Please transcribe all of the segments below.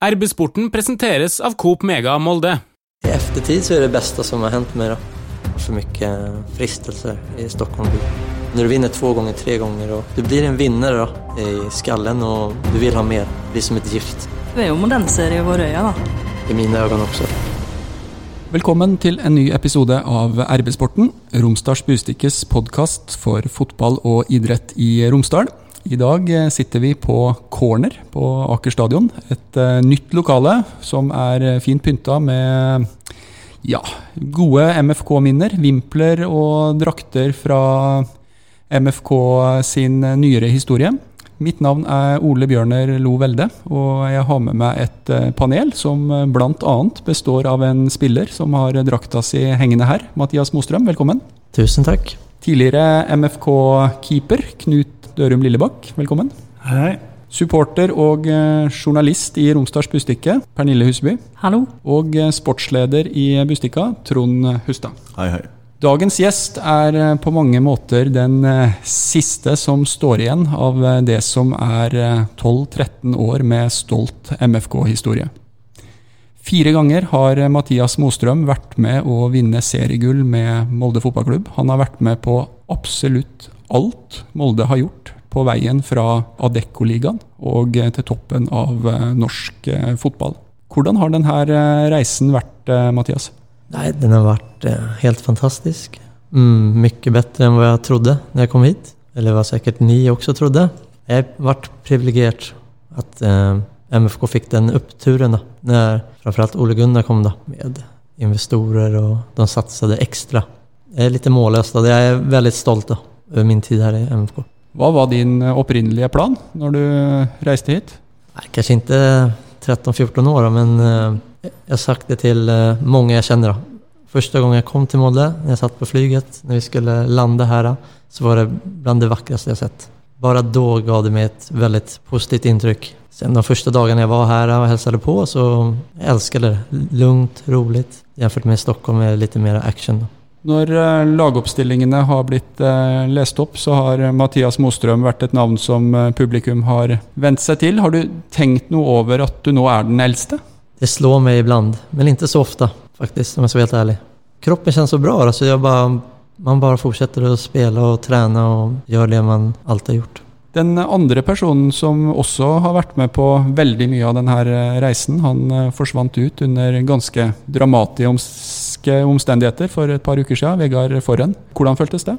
RB-sporten presenteres av Coop Mega Molde. I eftertid så är det beste som har hendt meg, da. For mye fristelser i Stockholm. Når du vinner to ganger, tre ganger, og du blir en vinner da, i skallen og du vil ha mer. Det blir som et gift. Vi er jo modellserie Vår Øya, da. I mine øyne også. Velkommen til en ny episode av RB-sporten, Romsdals Bustikkes podkast for fotball og idrett i Romsdal. I dag eh, sitter vi på corner på Aker stadion. Et uh, nytt lokale som er eh, fint pynta med ja, gode MFK-minner. Vimpler og drakter fra MFK sin nyere historie. Mitt navn er Ole Bjørner Lo Velde, og jeg har med meg et panel som bl.a. består av en spiller som har drakta si hengende her. Mathias Mostrøm, velkommen. Tusen takk. Tidligere MFK-keeper Knut Dørum Lillebakk, velkommen. Hei. Supporter og eh, journalist i Romsdals Bustikke, Pernille Husby. Hallo. Og eh, sportsleder i Bustikka, Trond Hustad. Hei, hei. Dagens gjest er eh, på mange måter den siste som står igjen av det som er 12-13 år med stolt MFK-historie. Fire ganger har Mathias Mostrøm vært med å vinne seriegull med Molde fotballklubb. Han har vært med på absolutt alt Molde har gjort på veien fra Adecco-ligaen og til toppen av norsk fotball. Hvordan har denne reisen vært, Mathias? Nei, den har vært helt fantastisk. Mm, mye bedre enn hva jeg trodde da jeg kom hit. Eller hva sikkert ni også trodde. Jeg har privilegert at eh, MFK fikk den oppturen når framförallt Ole Gunnar kom da, med investorer og de satset ekstra. Jeg er litt målløs, då. er är veldig stolt över min tid her i MFK. Hva var din opprinnelige plan når du reiste hit? Nei, kanskje ikke 13-14 år men jeg har sagt det til mange jeg kjenner. Første gang jeg kom til Molde, når jeg satt på flyget, når vi skulle lande her, så var det blant det vakreste jeg har sett. Bare da ga det meg et veldig positivt inntrykk. Sen de første dagene jeg var her og hilste på så elsket jeg det. Lugnt, roligt. Jämfört med Stockholm med litt mer action. Då. Når eh, lagoppstillingene har blitt eh, lest opp, så har Mathias Mostrøm vært et navn som eh, publikum har vent seg til. Har du tenkt noe over at du nå er den eldste? Det slår meg ibland, men ikke så ofte, faktisk, om jeg skal være helt ærlig. Kroppen kjennes så bra, Altså bara, man bare fortsetter å spille og trene og gjøre det man alltid har gjort. Den andre personen som også har vært med på veldig mye av denne reisen, han forsvant ut under ganske dramatiske omstendigheter for et par uker siden. Vegard Forhen. Hvordan føltes det?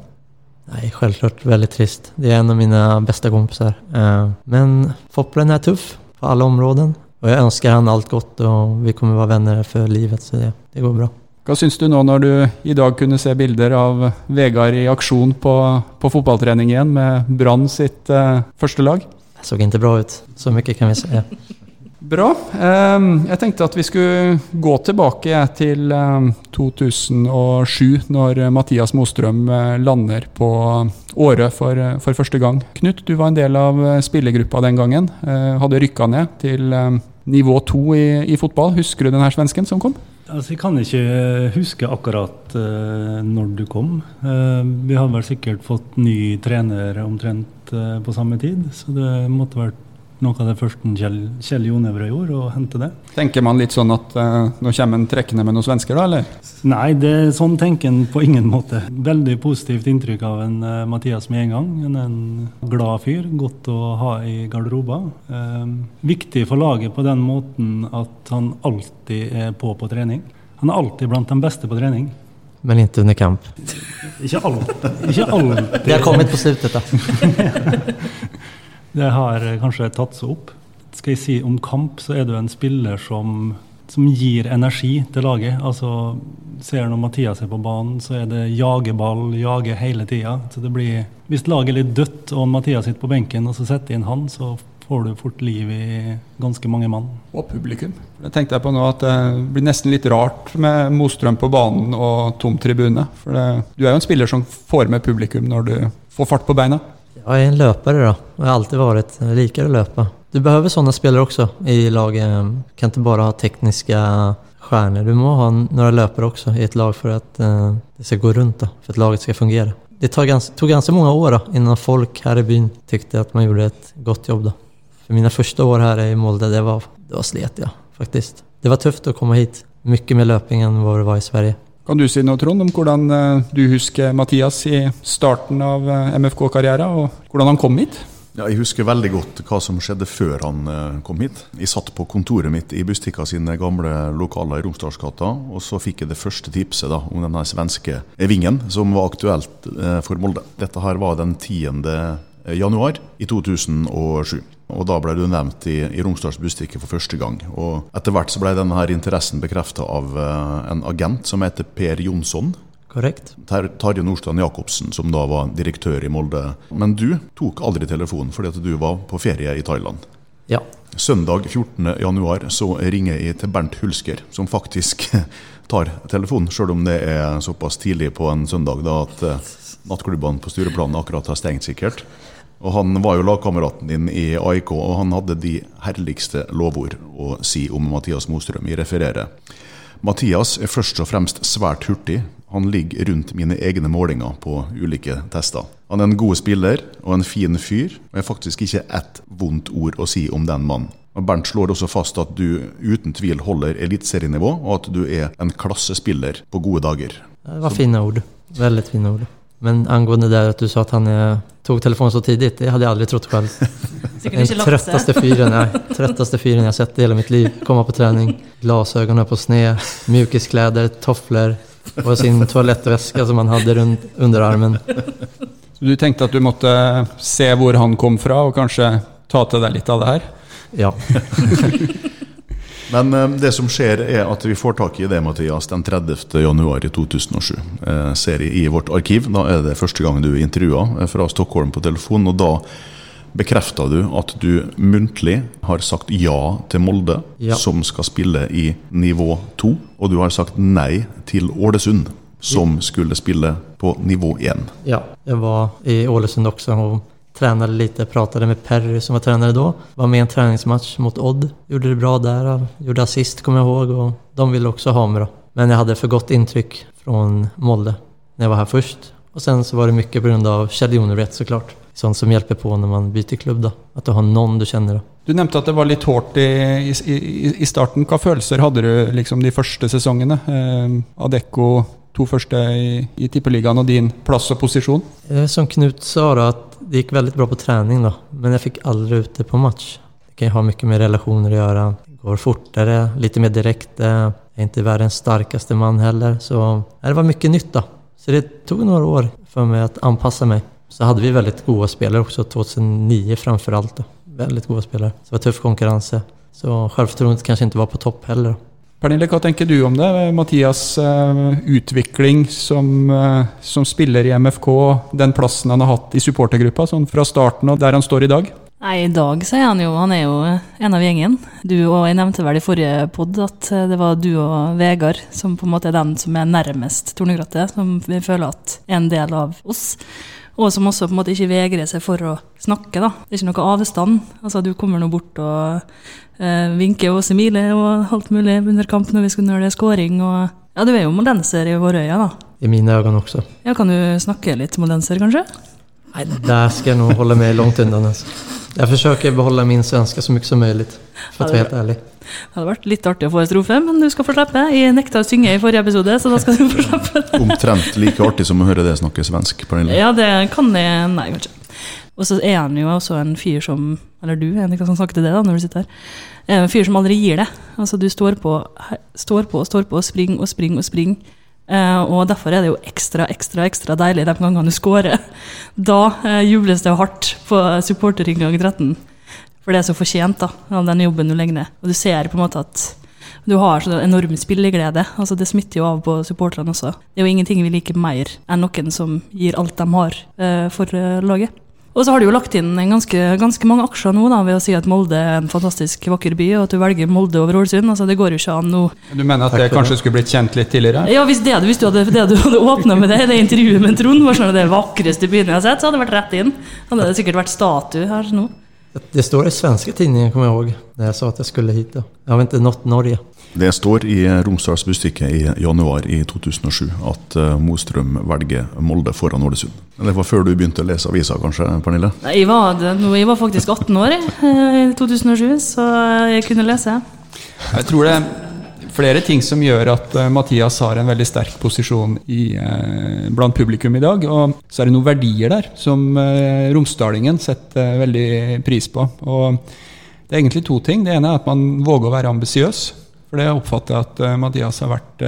Nei, selvklart veldig trist. Det er en av mine beste kompisar. Eh, Men Foppelen er tuff på alle områden. Og jeg ønsker han alt godt, og vi kommer være venner for livet, så det, det går bra. Hva syns du nå når du i dag kunne se bilder av Vegard i aksjon på, på fotballtrening igjen med Brann sitt eh, første lag? Det så ikke bra ut, så mye kan vi säga. Bra. Ehm, Jeg tenkte at vi skulle gå tilbake til ehm, 2007, når Mathias Mostrøm eh, lander på Åre for, for første gang. Knut, du var en del av spillergruppa den gangen. Eh, Hadde rykka ned til ehm, nivå to i, i fotball. Husker du den her svensken som kom? Altså, jeg kan ikke huske akkurat uh, når du kom. Uh, vi hadde vel sikkert fått ny trener omtrent uh, på samme tid, så det måtte vært noe av det første Kjell, Kjell Jonevre gjorde, å hente det. Tenker man litt sånn at eh, nå kommer han trekkende med noen svensker, da, eller? Nei, det, sånn tenker en på ingen måte. Veldig positivt inntrykk av en eh, Mathias med en gang. Han er en glad fyr, godt å ha i garderoben. Eh, viktig for laget på den måten at han alltid er på på trening. Han er alltid blant de beste på trening. Men ikke under kamp. Ikke alltid. Ikke alltid. Det har kommet på slutet då. Det har kanskje tatt seg opp. Skal jeg si om kamp, så er du en spiller som, som gir energi til laget. Altså, Ser når Mathias er på banen, så er det jageball, jage hele tida. Så det blir, hvis laget er litt dødt og Mathias sitter på benken, og så setter inn han, så får du fort liv i ganske mange mann. Og publikum. Det tenkte jeg på nå at det blir nesten litt rart med Mostrøm på banen og tom tribune. For det, du er jo en spiller som får med publikum når du får fart på beina. Jag är en löpare då. jeg har alltid varit. Jag liker att löpa. Du behöver sådana spelare också i laget. Du kan inte bara ha tekniska stjärnor. Du må ha några löpare också i ett lag för att eh, det ska gå runt då, för att laget ska fungera. Det tog ganska många år då, innan folk här i byn tyckte att man gjorde ett gott jobb. Då. För mina första år här i Molde, det var, det var slet jag faktiskt. Det var tufft att komma hit. Mycket mer löpning än vad det var i Sverige. Kan du si noe, Trond, om hvordan eh, du husker Mathias i starten av eh, MFK-karrieren, og hvordan han kom hit? Ja, jeg husker veldig godt hva som skjedde før han eh, kom hit. Jeg satt på kontoret mitt i Bustika sine gamle lokaler i Romsdalsgata, og så fikk jeg det første tipset da, om denne svenske vingen som var aktuelt for Molde. Dette her var den 10. januar i 2007. Og da ble du nevnt i, i Romsdals Bustikke for første gang. Og etter hvert så ble denne her interessen bekrefta av eh, en agent som heter Per Jonsson. Korrekt? Ter Tarje Nordstrand Jacobsen, som da var direktør i Molde. Men du tok aldri telefonen fordi at du var på ferie i Thailand. Ja. Søndag 14.1 så ringer jeg til Bernt Hulsker, som faktisk tar telefonen, sjøl om det er såpass tidlig på en søndag da at eh, nattklubbene på Stureplanen akkurat har stengt, sikkert. Og Han var jo lagkameraten din i AIK, og han hadde de herligste lovord å si om Mathias Mostrøm. Jeg refererer. Mathias er først og fremst svært hurtig. Han ligger rundt mine egne målinger på ulike tester. Han er en god spiller og en fin fyr, og jeg har faktisk ikke ett vondt ord å si om den mannen. Og Bernt slår også fast at du uten tvil holder eliteserienivå, og at du er en klassespiller på gode dager. Det var fine ord. Veldig fine ord. Men angående det att du sa att han eh, tog telefonen så tidigt, det hade jag aldrig trott själv. Den trøtteste tröttaste fyren, jeg tröttaste fyren jag sett i hela mitt liv. Komma på träning, glasögonen på sned, mjukiskläder, tofflor och sin toalettväska som han hade rundt underarmen. Så du tenkte at du måtte se hvor han kom fra, og kanskje ta til deg litt av det her? Ja, Men eh, det som skjer, er at vi får tak i det, Mathias, den 30. januar i 2007. Eh, ser jeg i vårt arkiv. Da er det første gang du er intervjua eh, fra Stockholm på telefon. Og da bekrefter du at du muntlig har sagt ja til Molde, Ja. som skal spille i nivå 2. Og du har sagt nei til Ålesund, som skulle spille på nivå 1. ja. jeg var i Ålesund også. och tränade lite, pratade med Perry som var tränare då. Var med i en träningsmatch mot Odd. Gjorde det bra där, gjorde assist kommer jag ihåg och de ville också ha mig då. Men jag hade för gott intryck från Molde när jag var här först. Och sen så var det mycket på grund av Kjell Jonevret såklart. Sånt som hjälper på när man byter klubb då. Att du har någon du känner då. Du nevnte at det var litt hårt i, i, i starten. Hva følelser hadde du liksom de første sesongene? Eh, Adecco, to første i, i Tippeligaen, og din plass og posisjon? Eh, Som Knut sa då, att det gick väldigt bra på träning då. Men jag fick aldrig ut det på match. Det kan ju ha mycket med relationer att göra. Det går fortare, lite mer direkt. eh, Jag är inte världens starkaste man heller. Så eh, det var mycket nytt då. Så det tog några år för mig att anpassa mig. Så hade vi väldigt goda spelare också 2009 framfor alt. Då. Väldigt goda spelare. Så det var tuff konkurrens. Så självförtroendet kanske inte var på topp heller. Då. Pernille, hva tenker du om det? Mathias' eh, utvikling som, eh, som spiller i MFK, den plassen han har hatt i supportergruppa, sånn fra starten og der han står i dag? Nei, i dag så er han jo Han er jo en av gjengen. Du og jeg nevnte vel i forrige pod at eh, det var du og Vegard som på en måte er den som er nærmest Tornegrattet, som vi føler at er en del av oss. Og som også på en måte ikke vegrer seg for å snakke, da. Det er ikke noe avstand. Altså, du kommer nå bort og eh, vinker og smiler og alt mulig under kamp når vi skal når det er scoring og Ja, du er jo modenser i våre øyne, da. I mine øyne også. Ja, kan du snakke litt modenser, kanskje? Nej, där ska jag nog hålla langt långt undan. Jeg forsøker å beholde min svenske så mye som möjligt. För att være helt ärlig. Det hadde vært litt artig å få en strofe, men du skal få slippe. Jeg nekta å synge i forrige episode, så da skal du få slippe. Omtrent like artig som å høre det snakke svensk. Pernille. Ja, det kan jeg Nei, kanskje. Og så er han jo også en fyr som Eller du, er hva som snakker til det da, når du sitter her. Er En fyr som aldri gir det. Altså, du står på, står på står på og springer og springer og springer. Uh, og derfor er det jo ekstra, ekstra, ekstra deilig de gangene du scorer. Da uh, jubles det hardt på supporterinngang 13. For det er så fortjent da, av den jobben du legger ned. Og du ser på en måte at du har så enorm spilleglede. altså Det smitter jo av på supporterne også. Det er jo ingenting vi liker mer enn noen som gir alt de har eh, for eh, laget. Og så har du jo lagt inn en ganske, ganske mange aksjer nå da, ved å si at Molde er en fantastisk vakker by, og at du velger Molde over Ålesund. Altså, det går jo ikke an nå. Du mener at det kanskje skulle blitt kjent litt tidligere? Ja, Hvis det, hvis du hadde, det du hadde åpna med det, det intervjuet med Trond, var sånn det vakreste byen jeg har sett, så hadde det vært rett inn. Da hadde det sikkert vært statue her nå. Det står i svenske tidningen, kommer jeg ihåg, när jag sa att jag skulle hit. da. Jag har inte nått Norge. Det står i Romsdals Bustikke i januar i 2007 at eh, Mostrøm velger Molde foran Ålesund. Eller Det var før du begynte å lese avisa, kanskje, Pernille? Nei, Jeg var, jeg var faktisk 18 år eh, i 2007, så jeg kunne lese. Jeg tror det flere ting som gjør at eh, Mathias har en veldig sterk posisjon i, eh, blant publikum i dag. Og så er det noen verdier der som eh, romsdalingen setter veldig pris på. Og det er egentlig to ting. Det ene er at man våger å være ambisiøs. For det oppfatter jeg at Mathias har vært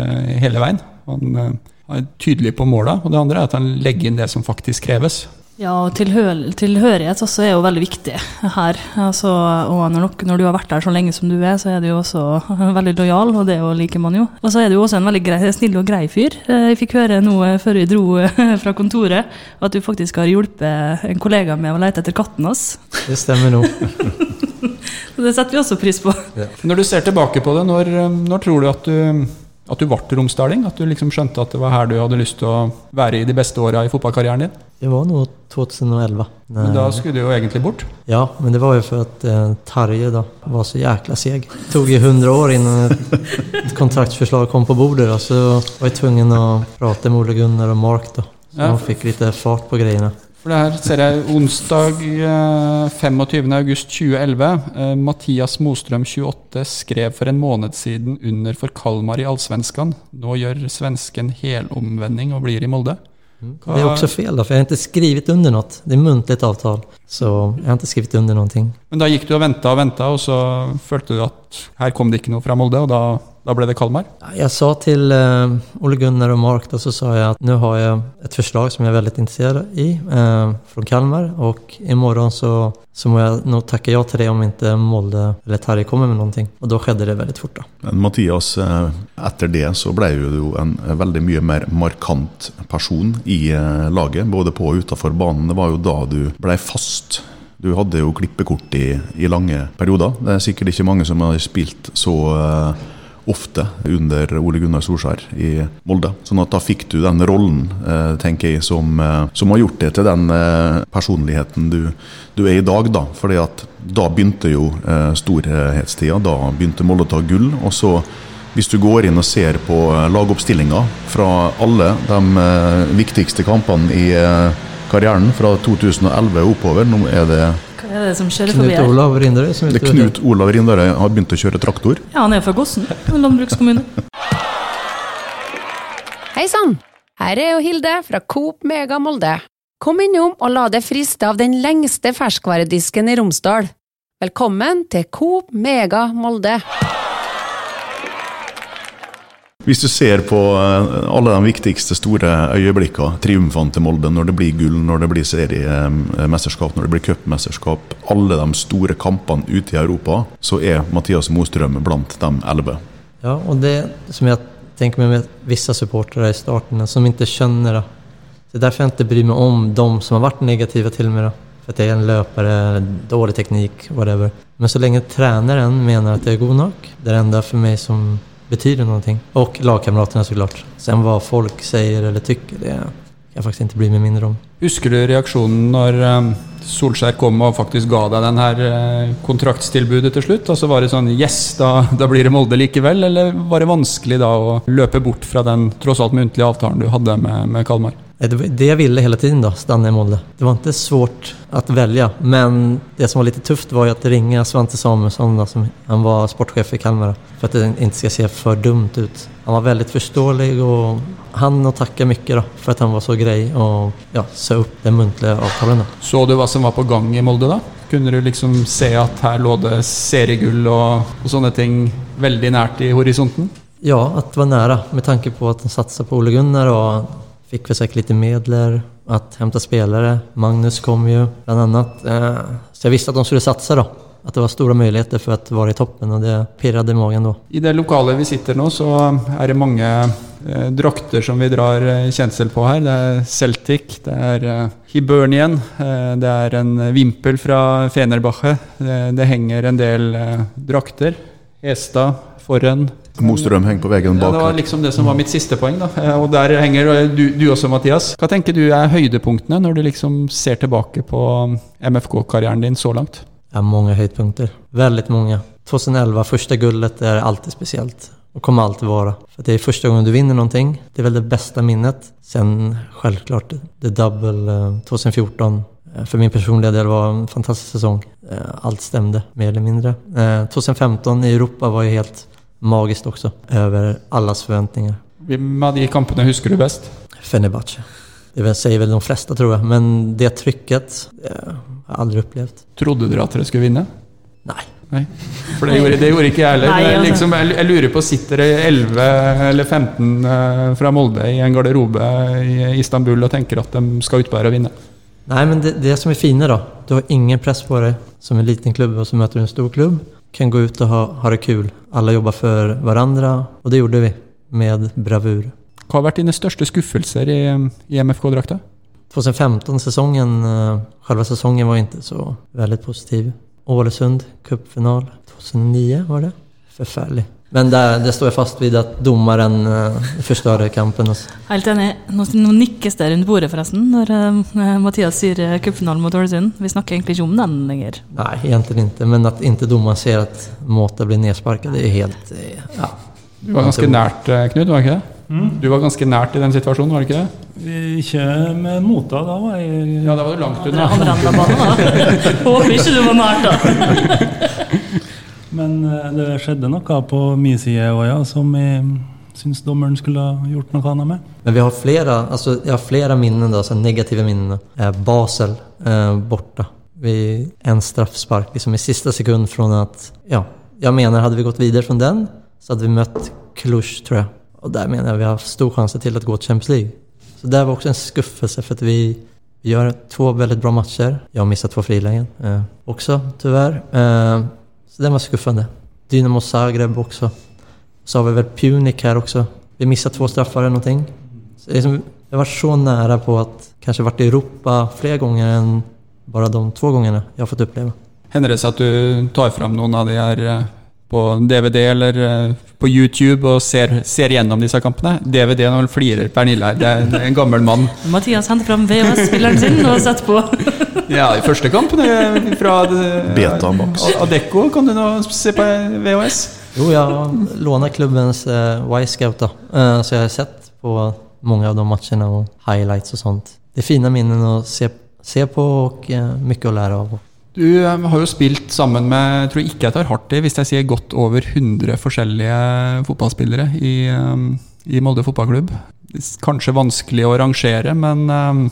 hele veien. Han er tydelig på måla. Og det andre er at han legger inn det som faktisk kreves. Ja, og tilhør, tilhørighet også er jo veldig viktig her. Altså, og når, nok- når du har vært der så lenge som du er, så er du jo også veldig lojal, og det liker man jo. Og så er du også en veldig grei, snill og grei fyr. Eh, Jeg fikk høre noe før vi dro eh, fra kontoret, at du faktisk har hjulpet en kollega med å lete etter katten hans. Det stemmer nå. Så det setter vi også pris på. Når du ser tilbake på det, når, eh, når tror du at du at du ble romsdaling? At du liksom skjønte at det var her du hadde lyst til å være i de beste åra i fotballkarrieren din? Det var nog 2011. Men da skulle du jo egentlig bort. Ja, men det var jo for at eh, Tarje da, var så jækla seg. Det tog ju hundra år før et kontraktsforslag kom på bordet. Da, så var jeg tvungen å prate med Ole Gunnar og Mark da, Så Ja. han fikk litt fart på greiene. For det her ser jeg onsdag eh, 25.8.2011. Eh, Mathias Mostrøm, 28, skrev for en måned siden under for Kalmar i Allsvenskan. Nå gjør svensken helomvending og blir i Molde. Det är också fel då, för jag har inte skrivit under något. Det är muntligt avtal. Så jag har inte skrivit under någonting. Men da gikk du og venta og venta, og så følte du at her kom det ikke noe fra Molde, og da, da ble det Kalmar? Jeg sa til uh, Ole Gunnar og Mark da så sa jeg at nå har jeg et forslag som jeg er veldig interessert i uh, fra Kalmar Og i morgen så, så må jeg nå takke ja til det om ikke Molde eller Terje kommer med noe. Og da skjedde det veldig fort da. Men Mathias, eh, etter det så ble du jo en veldig mye mer markant person i laget, både på og utenfor banen. Det var jo da du ble fast. Du hadde jo klippekort i, i lange perioder. Det er sikkert ikke mange som har spilt så eh, ofte under Ole Gunnar Solskjær i Molde. Sånn at da fikk du den rollen, eh, tenker jeg, som, eh, som har gjort det til den eh, personligheten du, du er i dag. da. Fordi at da begynte jo storhetstida. Da begynte Molde å ta gull. og så hvis du går inn og ser på lagoppstillinga fra alle de viktigste kampene i karrieren fra 2011 og oppover Nå er det, Hva er det som kjører forbi Knut? Olav Rinderød som det er Knut Olav Rindare har begynt å kjøre traktor. Ja, han er fra Gossen, en landbrukskommune. Hei sann! Her er jo Hilde fra Coop Mega Molde. Kom innom og la deg friste av den lengste ferskvaredisken i Romsdal. Velkommen til Coop Mega Molde. Hvis du ser på eh, alle de viktigste store øyeblikkene, triumfene til Molde, når det blir gull, når det blir seriemesterskap, når det blir cupmesterskap, alle de store kampene ute i Europa, så er Mathias Mostrøm blant de elleve. Ja, og det som jeg tenker meg med visse supportere i starten som ikke skjønner det. Det er derfor jeg ikke bryr meg om dem som har vært negative til meg for at jeg er en løper, dårlig teknikk, whatever. Men så lenge treneren mener at jeg er god nok, det er enda for meg som betyder någonting. Och lagkamraterna såklart. Sen vad folk säger eller tycker, det kan jag faktiskt inte bli mig mindre om. Husker du reaksjonen når eh, Solskjær kom og faktisk ga deg den her eh, kontraktstilbudet til slutt? Altså Var det sånn Yes, da, da blir det Molde likevel? Eller var det vanskelig da å løpe bort fra den tross alt muntlige avtalen du hadde med, med Kalmar? Nej, Det var det jag ville hela tiden då, stanna i Molde. Det var inte svårt att välja, men det som var lite tufft var ju att ringa Svante Samuelsson då, som han var sportchef i Kalmar for för att det inte ska se för dumt ut. Han var väldigt förståelig och han å tacka mycket då, för att han var så grej och ja, sa upp den muntliga avtalen då. Så du hva som var på gang i Molde da? Kunne du liksom se at her lå det seriegull og, og sånne ting veldig nært i horisonten? Ja, att var nära med tanke på att de satsade på Ole Gunnar och fick vi säkert lite medler att hämta spelare. Magnus kom ju bland annat. Eh, Så jag visste att de skulle satsa då. At det var store muligheter for å være i toppen og det pirret i magen da. I det lokalet vi sitter nå, så er det mange eh, drakter som vi drar eh, kjensel på her. Det er Celtic, det er eh, Hibernian, eh, det er en vimpel fra Fenerbache. Det, det henger en del eh, drakter. Hestad, Forren. Mostrøm henger på veggen Ja, det var liksom det som var mitt siste poeng. da. Eh, Og der henger eh, du, du også, Mathias. Hva tenker du er høydepunktene når du liksom ser tilbake på MFK-karrieren din så langt? Det er mange høydepunkter. Veldig mange. 2011, første gullet, er alltid spesielt. Og kommer alltid være. For det er første gang du vinner noe. Det er vel det beste minnet. Sen selvklart det double eh, 2014. For min personlige del var en fantastisk sesong. Alt stemte, mer eller mindre. Eh, 2015 i Europa var jo helt magiskt också. Över allas förväntningar. Hvem av de kampene husker du best? Fenerbahce. Det sier vel de fleste, tror jeg. men det trykket det har jeg aldri opplevd. Trodde dere at dere skulle vinne? Nei. Nei. For det gjorde, det gjorde ikke jeg heller. Nei, jeg, liksom, jeg, lurer på, sitter det 11 eller 15 eh, fra Molde i en garderobe i Istanbul og tenker at de skal ut på her og vinne? Nei, men det, det som er fine, da du har ingen press på deg som en liten klubb og så møter du en stor klubb. Kan gå ut och ha, ha det kul. Alla jobbar för varandra och det gjorde vi med bravur. Hva har vært dine største skuffelser i, i MFK-drakta? 2015-säsongen, eh, själva säsongen var inte så väldigt positiv. Ålesund, cupfinal 2009 var det. Förfärlig. Men det, det står jeg fast ved at dommeren uh, forstørrer kampen. Også. Helt enig. Nå, nå nikkes det rundt bordet, forresten, når uh, Mathias sier eh, cupfinalen mot Ålesund. Vi snakker egentlig ikke om den lenger. Nei, egentlig ikke. Men at ikke dommeren ser at Måta blir nedsparket, det er helt... uh, Ja. Du var ganske nært, eh, Knut, var ikke det? Du var ganske nært i den situasjonen, var det ikke det? Ikke med mota, da var jeg Ja, da var du langt unna. Håper ikke du var nært, da. Men eh, det skjedde noe på min side òg, ja, som jeg syns dommeren skulle ha gjort noe annet med. Men vi har flere, altså, jeg har flere minnen da, altså negative minnen. Eh, Basel eh, borta. Vi, en straffspark liksom i siste sekund fra at ja, jeg mener, hadde vi gått videre fra den så hadde vi møtt Cluj tror jeg. Og der mener jeg vi har stor sjanse til å gå til Champions League. Så det var også en skuffelse for at vi, gjør to veldig bra matcher. Jeg har mistet to frilägen eh, også, dessverre. Eh, så den var skuffande. Dynamo Zagreb också. Så har vi väl Punic här också. Vi missade två straffar eller någonting. Så jeg är som, jag var så nära på att kanske varit i Europa fler gånger än bara de två gångerna jag har fått uppleva. Hender det seg at du tar fram noen av de her eh, på DVD eller eh, på YouTube og ser, ser gjennom disse kampene? DVD, nå flirer Pernille her, det er det er en gammel mann. Mathias henter fram VHS-spilleren sin og setter på. Ja, i første kamp fra det- Betamax. Adecco kan du nå se på VHS. Jo, jeg låner klubbens eh, Y-scout då. Eh, så jeg har sett på mange av de matchene og highlights og sånt. Det er fina minnen å se, se på og uh, mye å lære av. Du eh, har jo spilt sammen med jeg tror ikke jeg tar hardt i hvis jeg sier godt over 100 forskjellige fotballspillere i, eh, i Molde fotballklubb. Kanskje vanskelig å rangere, men eh,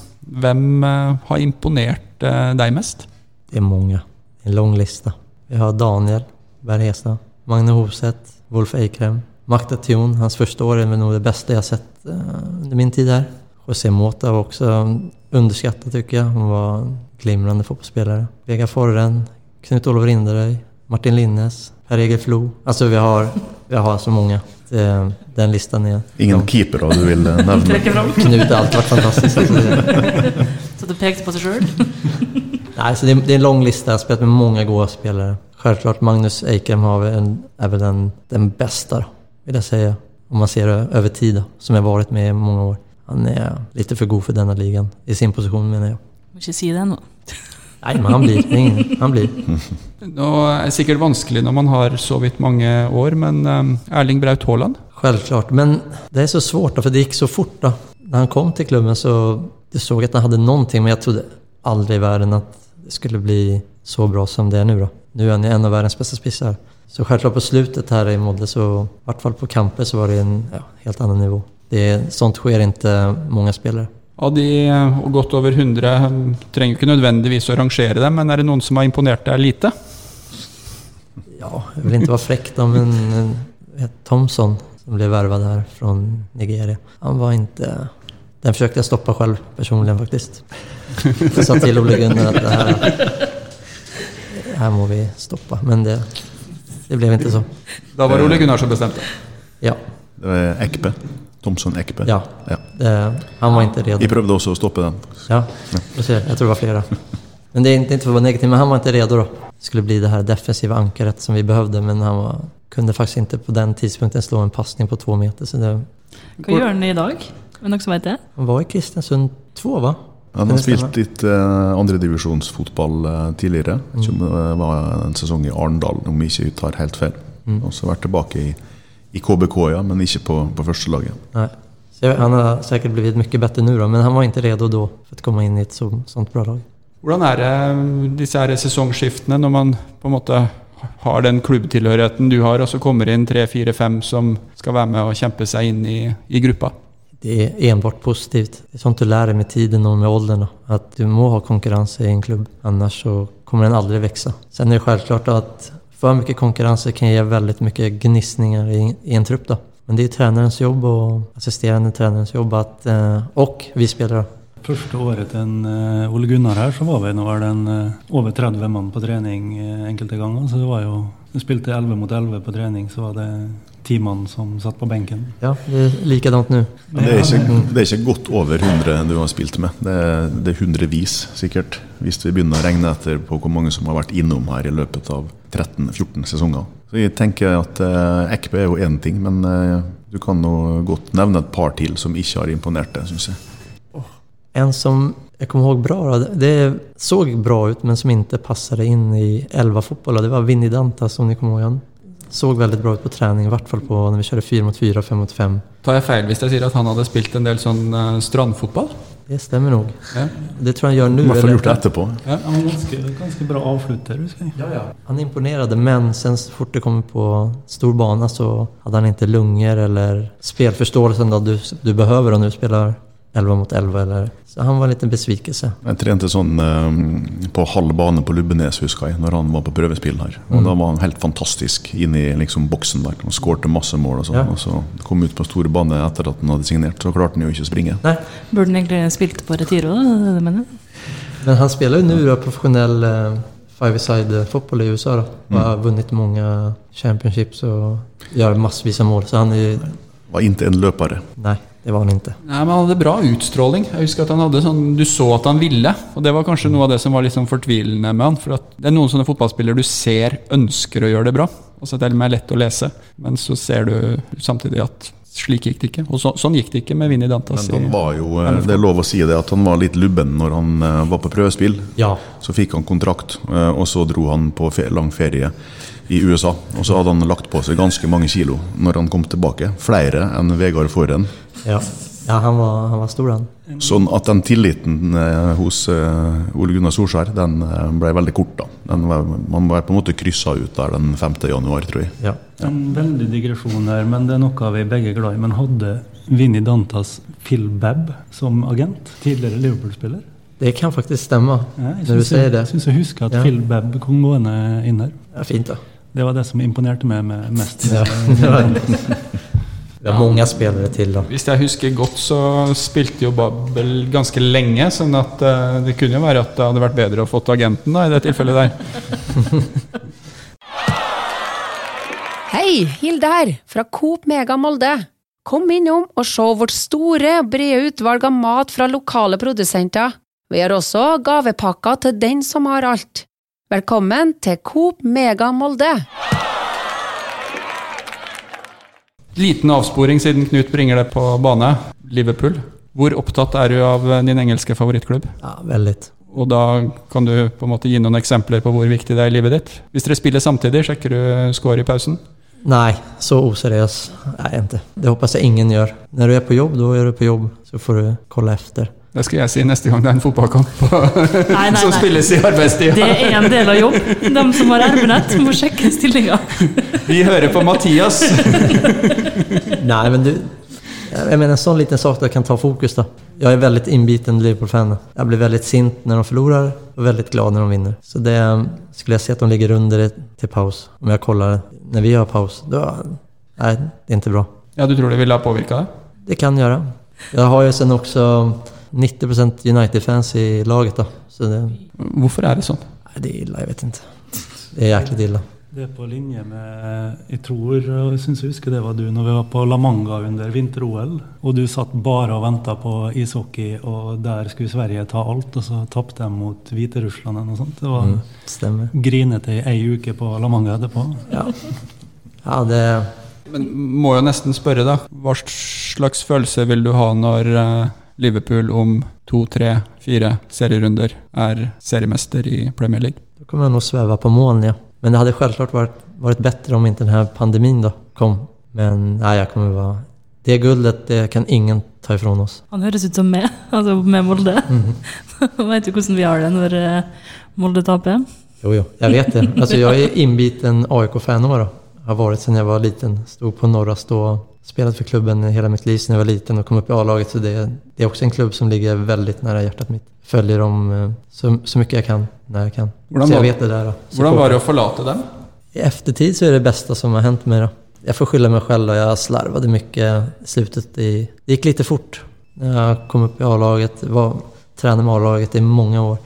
hvem har imponert deg mest? Det er mange. En lång lista. Vi har Daniel Berghesa, Magne Hovseth, Wolf Eikrem, Makta Thion. Hans første år er noe av det beste jeg har sett under min tid her. José Mota var også underskattet, syns jeg. Hun var glimrande fotbollsspelare. Vega Forren, Knut-Olof Rinderöj, Martin Linnes, Per-Egil Flo. Alltså vi har, vi har så många. Det, den listan är... Ingen keepere du vil du vill nämna? Knut har alltid varit fantastisk. Alltså Så du pekade på seg själv? Nej, så det, är, det är en lång lista. Jag har spelat med många goda spelare. Självklart Magnus Eikrem har en, är väl den, den bästa då, vill jag säga. Om man ser det över tid då, som jag varit med i många år. Han är lite för god för denna ligan, i sin position menar jag. Må ikke si det nå. Nej, men han blir. Han blir. Nå er det sikkert vanskelig når man har så vidt mange år, men eh, Erling Braut Haaland? Selvklart. men det er så svårt for för det gikk så fort da. Da han kom til klubben så du så at han hadde noe, men jeg trodde aldri i verden at det skulle bli så bra som det er nå. Nå er är han en av verdens beste spisser. Så selvklart på slutet her i Molde så, i hvert fall på kamper så var det en ja, helt annen nivå. Det, sånt skjer ikke mange spelare. Av de eh, og godt over 100 eh, trenger jo ikke nødvendigvis å rangere dem, men er det noen som har imponert deg lite? Ja, jeg vil ikke være frekk, da, men eh, Thompson som ble vervet her fra Nigeria. Han var ikke Den forsøkte jeg å stoppe selv personlig, faktisk. Jeg sa til Ole Gunnar at det her, her må vi stoppe. men det, det ble ikke så. Da var Ole Gunnar som bestemte. Ja, Det var Ekpe. Thomson Ekpe. ja. Ja. Det, han var inte redo. Vi prøvde også å stoppe den. Ja, ser, jag tror det var flera. Men det är inte, inte för att vara negativ, men han var inte redo då. Det skulle bli det här defensiva ankaret som vi behövde, men han var, kunde faktiskt inte på den tidpunkten slå en passning på två meter. Så det, Hva gjør han i dag? Det som vet det? han var i Kristiansund 2 va? Han har spilt litt eh, andredivisjonsfotball eh, tidligere. Mm. Som eh, var en sesong i Arendal, om vi ikke tar helt feil. Mm. Og så vært tilbake i, i KBK, ja, men ikke på, på førstelaget. Nej. Så han har sikkert blivit mye bedre nå, men han var ikke redo da for å komme inn i et så, sånt bra lag. Hvordan er det disse her sesongskiftene når man på en måte har den klubbtilhørigheten du har, og så kommer inn tre, fire, fem som skal være med og kjempe seg inn i, i gruppa? Det er enbart positivt. Det er sånt du lærer med tiden og med alderen. At du må ha konkurrens i en klubb, annars så kommer den aldri vokse. Sen er det selvklart att för mycket konkurrens kan ge väldigt mycket gnissningar i, i en trupp. Då. Men det är tränarens jobb och assisterande tränarens jobb att, eh, och vi spelare. Første året til eh, Ole Gunnar her, så var vi nå det en, eh, over 30 mann på trening eh, enkelte ganger. Så det var jo Vi spilte 11 mot 11 på trening, så var det ti mann som satt på benken. Ja, det er likadant nå. Men det er, ikke, det er ikke godt over 100 du har spilt med. Det er, det er hundrevis, sikkert. Hvis vi begynner å regne etter på hvor mange som har vært innom her i løpet av 13-14 sesonger. Så jeg tenker at eh, Ekpe er jo én ting, men eh, du kan nå godt nevne et par til som ikke har imponert deg, syns jeg. En som jeg kommer ihåg bra, då, det- så bra ut men som ikke passet inn i 11 fotboll det var Vinny Danta som ni kommer ihåg. Han såg veldig bra ut på trening, i hvert fall på når vi kjører 4 mot 4 og 5 mot 5. Tar jeg feil hvis jeg sier at han hadde spilt en del sånn uh, strandfotball? Det stemmer nok. Ja. Det tror jeg han gör I nu. hvert fall gjort det etterpå. Han var ganske, ganske bra avslutter, husker jeg. Han imponerte, men sen så fort det kom på stor bana så hadde han ikke lunger eller spelförståelsen du, du behøver når du spelar 11 mot 11 eller... Så han var en liten besvikelse. Jeg trente sånn eh, på halv bane på Lubbenes, husker jeg, når han var på prøvespill her. Og Da var han helt fantastisk inne i liksom, boksen der. Han skårte masse mål og sånn. Ja. Og så kom ut på store bane etter at han hadde signert, så klarte han jo ikke å springe. Nei. Burde han egentlig spilt på Retiro? da? Men han spiller jo nå profesjonell professionell eh, five-side-fotball i USA då. Mm. har vunnet mange championships og gjør massevis av mål. Så han er. Var ikke en løpere. Nej, det var han ikke. Nei, men Han hadde bra utstråling. Jeg husker at han hadde sånn, Du så at han ville. Og Det var kanskje noe av det som var litt sånn fortvilende med han. For at det er noen sånne fotballspillere du ser ønsker å gjøre det bra. Altså Det er det lett å lese. Men så ser du samtidig at slik gikk det ikke. Og så, sånn gikk det ikke med Vinni Dantas. Men han var jo, eh, det er lov å si det, at han var litt lubben når han eh, var på prøvespill. Ja, Så fikk han kontrakt, eh, og så dro han på lang ferie i USA. Og så hadde han lagt på seg ganske mange kilo når han kom tilbake. Flere enn Vegard Forhen. Ja. ja han, var, han var stor han. Sånn at den tilliten eh, hos eh, Ole Gunnar Solskjær den eh, ble veldig kort. da. Den var, man var på en måte kryssa ut der den 5. januar, tror jeg. Ja. En veldig digresjon her, men det er noe vi begge er glad i. Men hadde Vinni Dantas Phil Babb som agent? Tidligere Liverpool-spiller? Det kan faktisk stemme. Ja, jeg när du syns det. jeg, det. syns jeg husker at Ja. Phil Babb kom gående inn her. Ja, fint da. Det var det som imponerte meg mest. Ja. det var- Vi har mange spillere til, da. Hvis jeg husker godt, så spilte jo Babbel ganske lenge. Sånn at eh, det kunne jo være at det hadde vært bedre å fått agenten da, i det tilfellet der. Hei, Hilde her, fra Coop Mega Molde. Kom innom og se vårt store og brede utvalg av mat fra lokale produsenter. Vi har også gavepakker til den som har alt. Velkommen til Coop Mega Molde. Liten avsporing siden Knut bringer det på bane. Liverpool. Hvor opptatt er du av eh, din engelske favorittklubb? Ja, veldig. Og da kan du på en måte gi noen eksempler på hvor viktig det er i livet ditt. Hvis dere spiller samtidig, sjekker du score i pausen? Nei, så useriøs er jeg ikke. Det håper jeg ingen gjør. Når du er på jobb, da er du på jobb. Så får du kolla efter. Det skal jeg si neste gang det er en fotballkamp Nei, nei, som nei. spilles i arbeidstida. Det er en del av jobb. De som har RB-nett, må sjekke stillinga. Vi hører på Mathias. nei, men du... Jeg mener, en sånn liten sak der kan ta fokus da. Jeg er veldig inbiten Liverpool-fan. Jeg blir veldig sint når de taper, og veldig glad når de vinner. Så det skulle jeg si at de ligger under det till paus. Om jeg kollar når vi har paus, da Nei, det er ikke bra. Ja, du tror det ville ha påvirka deg? Det kan gjøre. Jeg har jo sen också 90% United-fans i laget da. Så det, Hvorfor er det sånn? Nei, det er ille, jeg vet ikke. Det er jæklig ille. Det er på linje med Jeg tror, jeg syns jeg husker det var du, når vi var på La Manga under vinter-OL. Og du satt bare og venta på ishockey, og der skulle Sverige ta alt. Og så tapte de mot Hviterussland eller noe sånt. Det var Mm, stämmer. grinete i ei uke på La Manga etterpå. Ja. Ja, det... Men må jo nesten spørre, da. Hva slags følelse vil du ha når eh, Liverpool om to, tre, fire serierunder er seriemester i Premier League? Da kommer jag nog sväva på moln, ja. Men det hadde självklart vært varit bättre om inte den här pandemin då kom. Men nej, jag kommer vara... Det guldet, det kan ingen ta ifrån oss. Han høres ut som meg, altså med Molde. Vet du hvordan vi har det når eh, Molde taper? Jo, jo, jeg vet det. Alltså er är inbiten AIK-fan då. Har vært siden jeg var liten. Stod på Norra Stå. Spelat för klubben hela mitt liv sedan jag var liten och kom upp i A-laget. Så det, det är också en klubb som ligger väldigt nära hjärtat mitt. Följer dem eh, så, så mycket jag kan, när jag kan. Hvordan så jag vet det där. Hur var det å forlate dem? I eftertid så är det bästa som har hänt mig då. Jag får skylla mig själv och jag slarvade mycket i slutet. I, det gick lite fort. När jag kom upp i A-laget, var, tränade med A-laget i många år.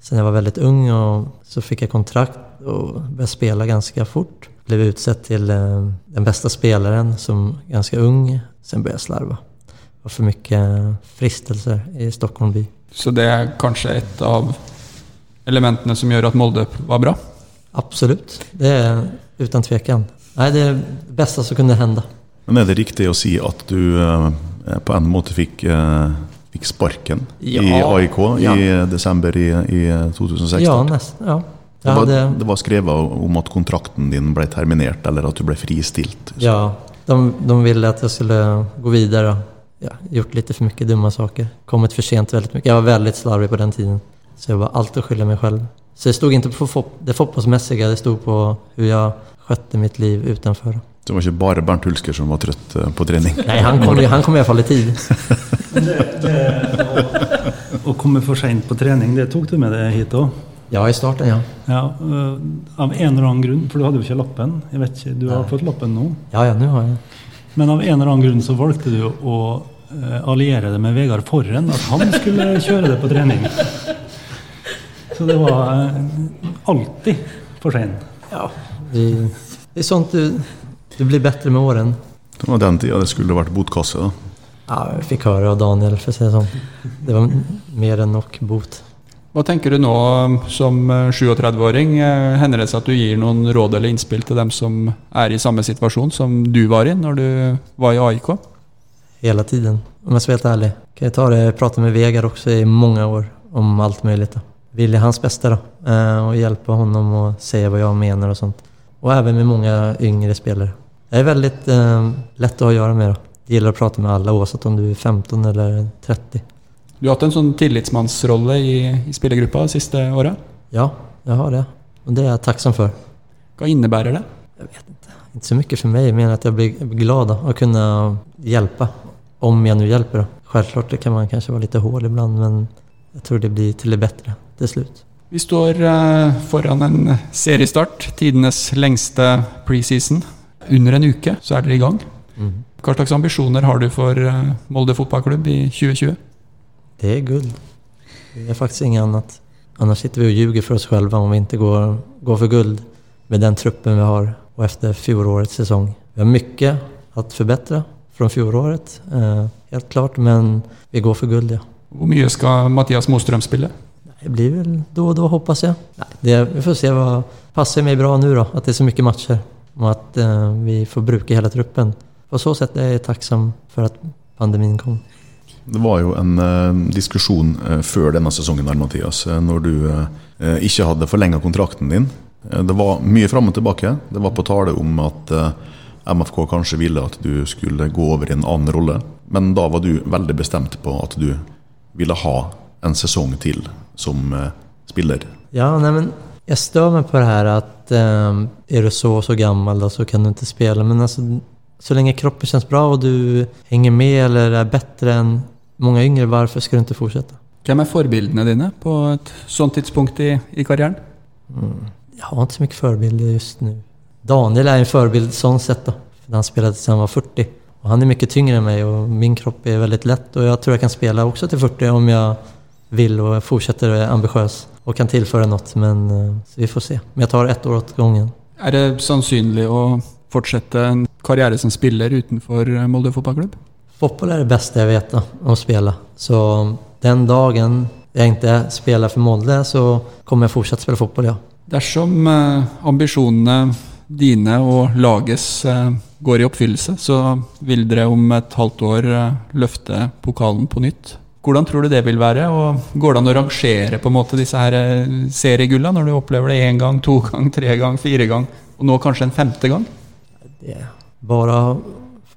Sen jag var väldigt ung och så fick jag kontrakt och började spela ganska fort. Blev utsett till eh, den bästa spelaren som ganska ung. Sen började jag slarva. Det var för mycket fristelser i Stockholm by. Så det er kanskje et av elementene som gjør at Molde var bra? Absolut, det är utan tvekan. Nej, det är det bästa som kunde hända. Men er det riktig å si at du eh, på en måte fikk, eh, fikk sparken i AIK Ja. i desember i, i 2016? Ja, nesten. Ja. Det, var, det, det var skrevet om at kontrakten din ble terminert, eller at du ble fristilt. ja, de, de ville at jeg skulle gå videre. Ja, gjort litt for mye dumme saker. Kommet for sent veldig mye. Jeg var veldig slarvig på den tiden. Så jeg var alltid å skylde meg selv. Så det stod ikke på det fotballmessige, det stod på hvordan jeg skjøtte mitt liv utenfor. Det var ikke bare Bernt Hulsker som var trøtt eh, på trening. Nei, han kom, han kom i alla fall i tid. Det, det, å, å komme for seint på trening, det tok du med deg hit òg? Ja, i starten ja. Ja, øh, av en eller annen grunn, for du hadde jo ikke lappen. Jeg vet ikke, Du har Nei. fått lappen nå. Ja, ja, nå har jeg Men av en eller annen grunn så valgte du å eh, alliere det med Vegard Forren, at han skulle kjøre det på trening. Så det var eh, alltid for seint. Ja, det er sånt du, du blir bedre med åren. Det var den tida det skulle vært botkasse. da. Ja, jeg fikk høre av Daniel, for å si det sånn. Det var mer enn nok bot. Hva tenker du nå som eh, 37-åring? Eh, Hender det seg at du gir noen råd eller innspill til dem som er i samme situasjon som du var i når du var i AIK? Hela tiden. Om jeg skal være helt ærlig. Kan jeg ta det, prate med Vegard også i mange år om alt mulig. Då. Ville hans beste, da. Og hjelpe ham honom och hva jeg mener og sånt. Og også med mange yngre spillere. Det er veldig eh, lett å ha å gjøre med. Da. Det gjelder å prate med alle, oavsett om du er 15 eller 30. Du har hatt en sånn tillitsmannsrolle i, i spillergruppa de siste åra. Ja, jeg har det. Og det er jeg takksom for. Hva innebærer det? Jeg vet ikke. Ikke så mye for meg, men at jeg blir glad av å kunne hjelpe. Om jeg nå hjelper, Då. Självklart kan man kanskje være litt hård ibland, men jeg tror det blir til det bedre til slutt. Vi står eh, foran en seriestart, tidenes lengste preseason. Under en uke så er dere i gang. Mm. Hva slags ambisjoner har du for eh, Molde fotballklubb i 2020? Det är guld. Det är faktiskt inget annat. Annars sitter vi och ljuger för oss själva om vi inte går, går för guld med den truppen vi har och efter fjolårets säsong. Vi har mycket att förbättra från fjolåret, eh, helt klart, men vi går för guld, ja. Hvor mye skal Mathias Mostrøm spille? Det blir väl då och då hoppas jag. Nej, det, vi får se vad passar mig bra nu då, att det är så mycket matcher och att eh, vi får bruka hela truppen. På så sätt är jag tacksam för att pandemin kom. Det var jo en uh, diskusjon uh, før denne sesongen der, Mathias, eh, når du uh, ikke hadde forlenga kontrakten din. Det var mye fram og tilbake. Det var på tale om at MFK kanskje ville at du skulle gå over i en annen rolle. Men da var du veldig bestemt på at du ville ha en sesong til som spiller. Ja, nei, men jeg stør meg på det her at er du så og så gammel, så kan du ikke spille. Men altså så lenge kroppen känns bra och du hänger med eller är bättre än många yngre, varför ska du inte fortsätta? Hvem er forbildene dine på et sånt tidspunkt i, i karrieren? Jeg har ikke så mye forbilder just nu. Daniel er en forbilde sånn sett. da. Han spilte til han var 40. Og han er mye tyngre enn meg, og min kropp er veldig lett. Og jeg tror jeg kan spille også til 40 om jeg vil og fortsetter å være ambisiøs og kan tilføre noe. men eh, så vi får se. Men jeg tar ett år av gangen. Er det sannsynlig å fortsette en karriere som spiller utenfor Molde fotballklubb? Fotboll är det bästa jag vet om att spela. Så den dagen jeg ikke spiller for Molde så kommer jag å spille fotball, ja. Dersom eh, ambisjonene dine og lagets eh, går i oppfyllelse, så vil dere om et halvt år eh, løfte pokalen på nytt Hvordan tror du det vil være? Og Går det an å rangere på en måte disse her seriegulla, når du opplever det én gang, to gang, tre gang, fire gang, og nå kanskje en femte gang? Det bara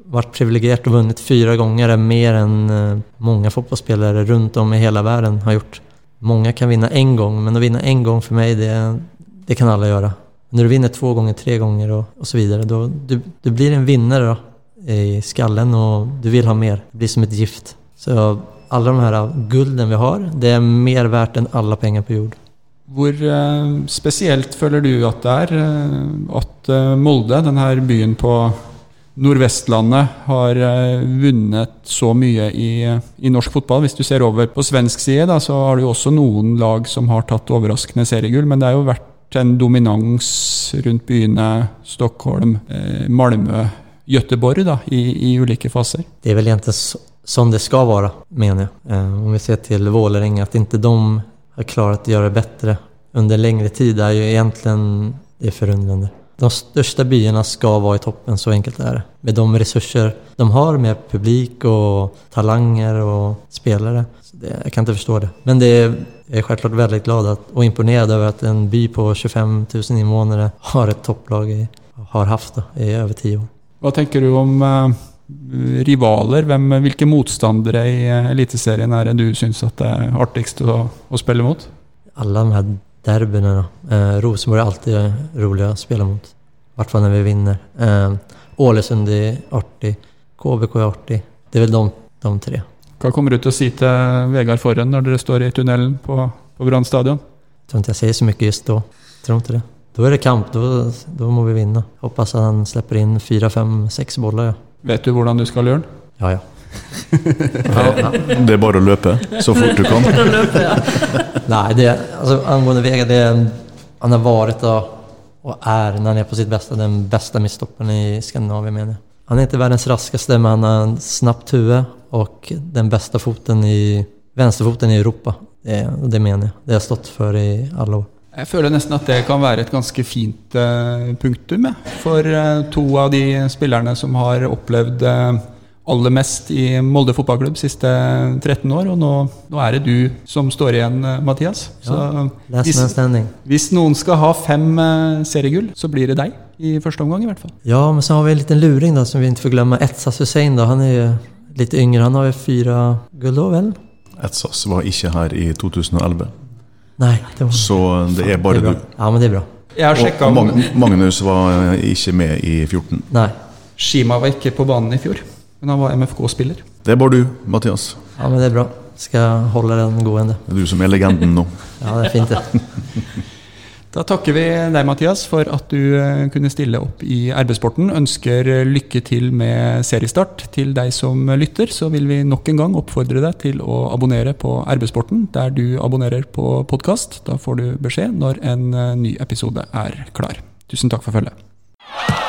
varit privilegierat och vunnit fyra gånger mer än eh, många fotbollsspelare runt om i hela världen har gjort. Många kan vinna en gång, men att vinna en gång för mig, det, det kan alla göra. När du vinner två gånger, tre gånger och, och så vidare, då, du, du blir en vinnare då, i skallen och du vill ha mer. Det blir som ett gift. Så alla de här gulden vi har, det är mer värt än alla pengar på jord. Hvor eh, spesielt føler du at det er eh, at Molde, denne byen på Nordvestlandet, har eh, vunnet så mye i, i norsk fotball? Hvis du ser over på svensk side, da, så har du også noen lag som har tatt overraskende seriegull, men det har jo vært en dominans rundt byene Stockholm, eh, Malmö, Göteborg da, i, i ulike faser. Det er vel egentlig sånn det skal være, mener jeg. Eh, om vi ser til Vålerenga, at ikke de har klart å gjøre det bedre under lengre tid er jo egentlig det är förundrande. De största byarna ska vara i toppen, så enkelt är det. Med de resurser de har med publik och talanger och spelare. Jeg det, jag kan inte förstå det. Men det är, jag är självklart väldigt glad att, och imponerad över att en by på 25 000 invånare har ett topplag i, har haft då, i över tio år. Hva tenker du om uh, rivaler? Hvem, hvilke motstandere i eh, Eliteserien er det du syns at det er artigst å, å spille mot? alla de här derbyna då. Eh, Rosenborg är alltid roliga att spela mot. I vart fall när vi vinner. Eh, Ålesund är artig. KBK är artig. Det är väl de, de tre. Hva kommer du til å si til Vegard Forhen når dere står i tunnelen på, på Brann stadion? Jeg tror ikke jeg sier så mye just da, Tror ikke det. Da er det kamp. Då, då må vi vinne. Hoppas att han slipper inn fire, fem, seks boller. Ja, Vet du hvordan du skal gjøre den? ja. ja. Ja. Det er bare å løpe så fort du kan. Nej, det, alltså, angående Vega, det, han har vært og er, når när han er på sitt beste, den beste mittstopparen i Skandinavia, mener jeg. Han er ikke verdens raskeste, men han har en snabbt og och den beste foten i, venstrefoten i Europa. Det, och det mener jeg. Det har jeg stått for i alle år. Jeg føler nesten at det kan være et ganske fint eh, punktum ja, for eh, to av de spillerne som har opplevd eh, aller mest i Molde fotballklubb de siste 13 år. Og nå, nå er det du som står igjen, eh, Mathias. Så ja, hvis, hvis noen skal ha fem eh, seriegull, så blir det deg i første omgang, i hvert fall. Ja, men så har vi en liten luring da, som vi ikke får glemme. Etsas Hussein da, han er jo litt yngre. Han har jo fyra gull, da vel? Etsas var ikke her i 2011, Nei, det var så det er bare det er du. Ja, men det er bra. Jeg har sjekka Og Magnus var ikke med i 14. Nei. Shima var ikke på banen i fjor, men han var MFK-spiller. Det var du, Mathias. ja men det er bra. Skal holde den gående. Det er du som er legenden nå. Ja, det er fint det. Da takker vi deg, Mathias, for at du eh, kunne stille opp i RB-sporten. Ønsker eh, lykke til med seriestart. Til deg som lytter, så vil vi nok en gang oppfordre deg til å abonnere på RB-sporten der du abonnerer på podkast. Da får du beskjed når en eh, ny episode er klar. Tusen takk for følget.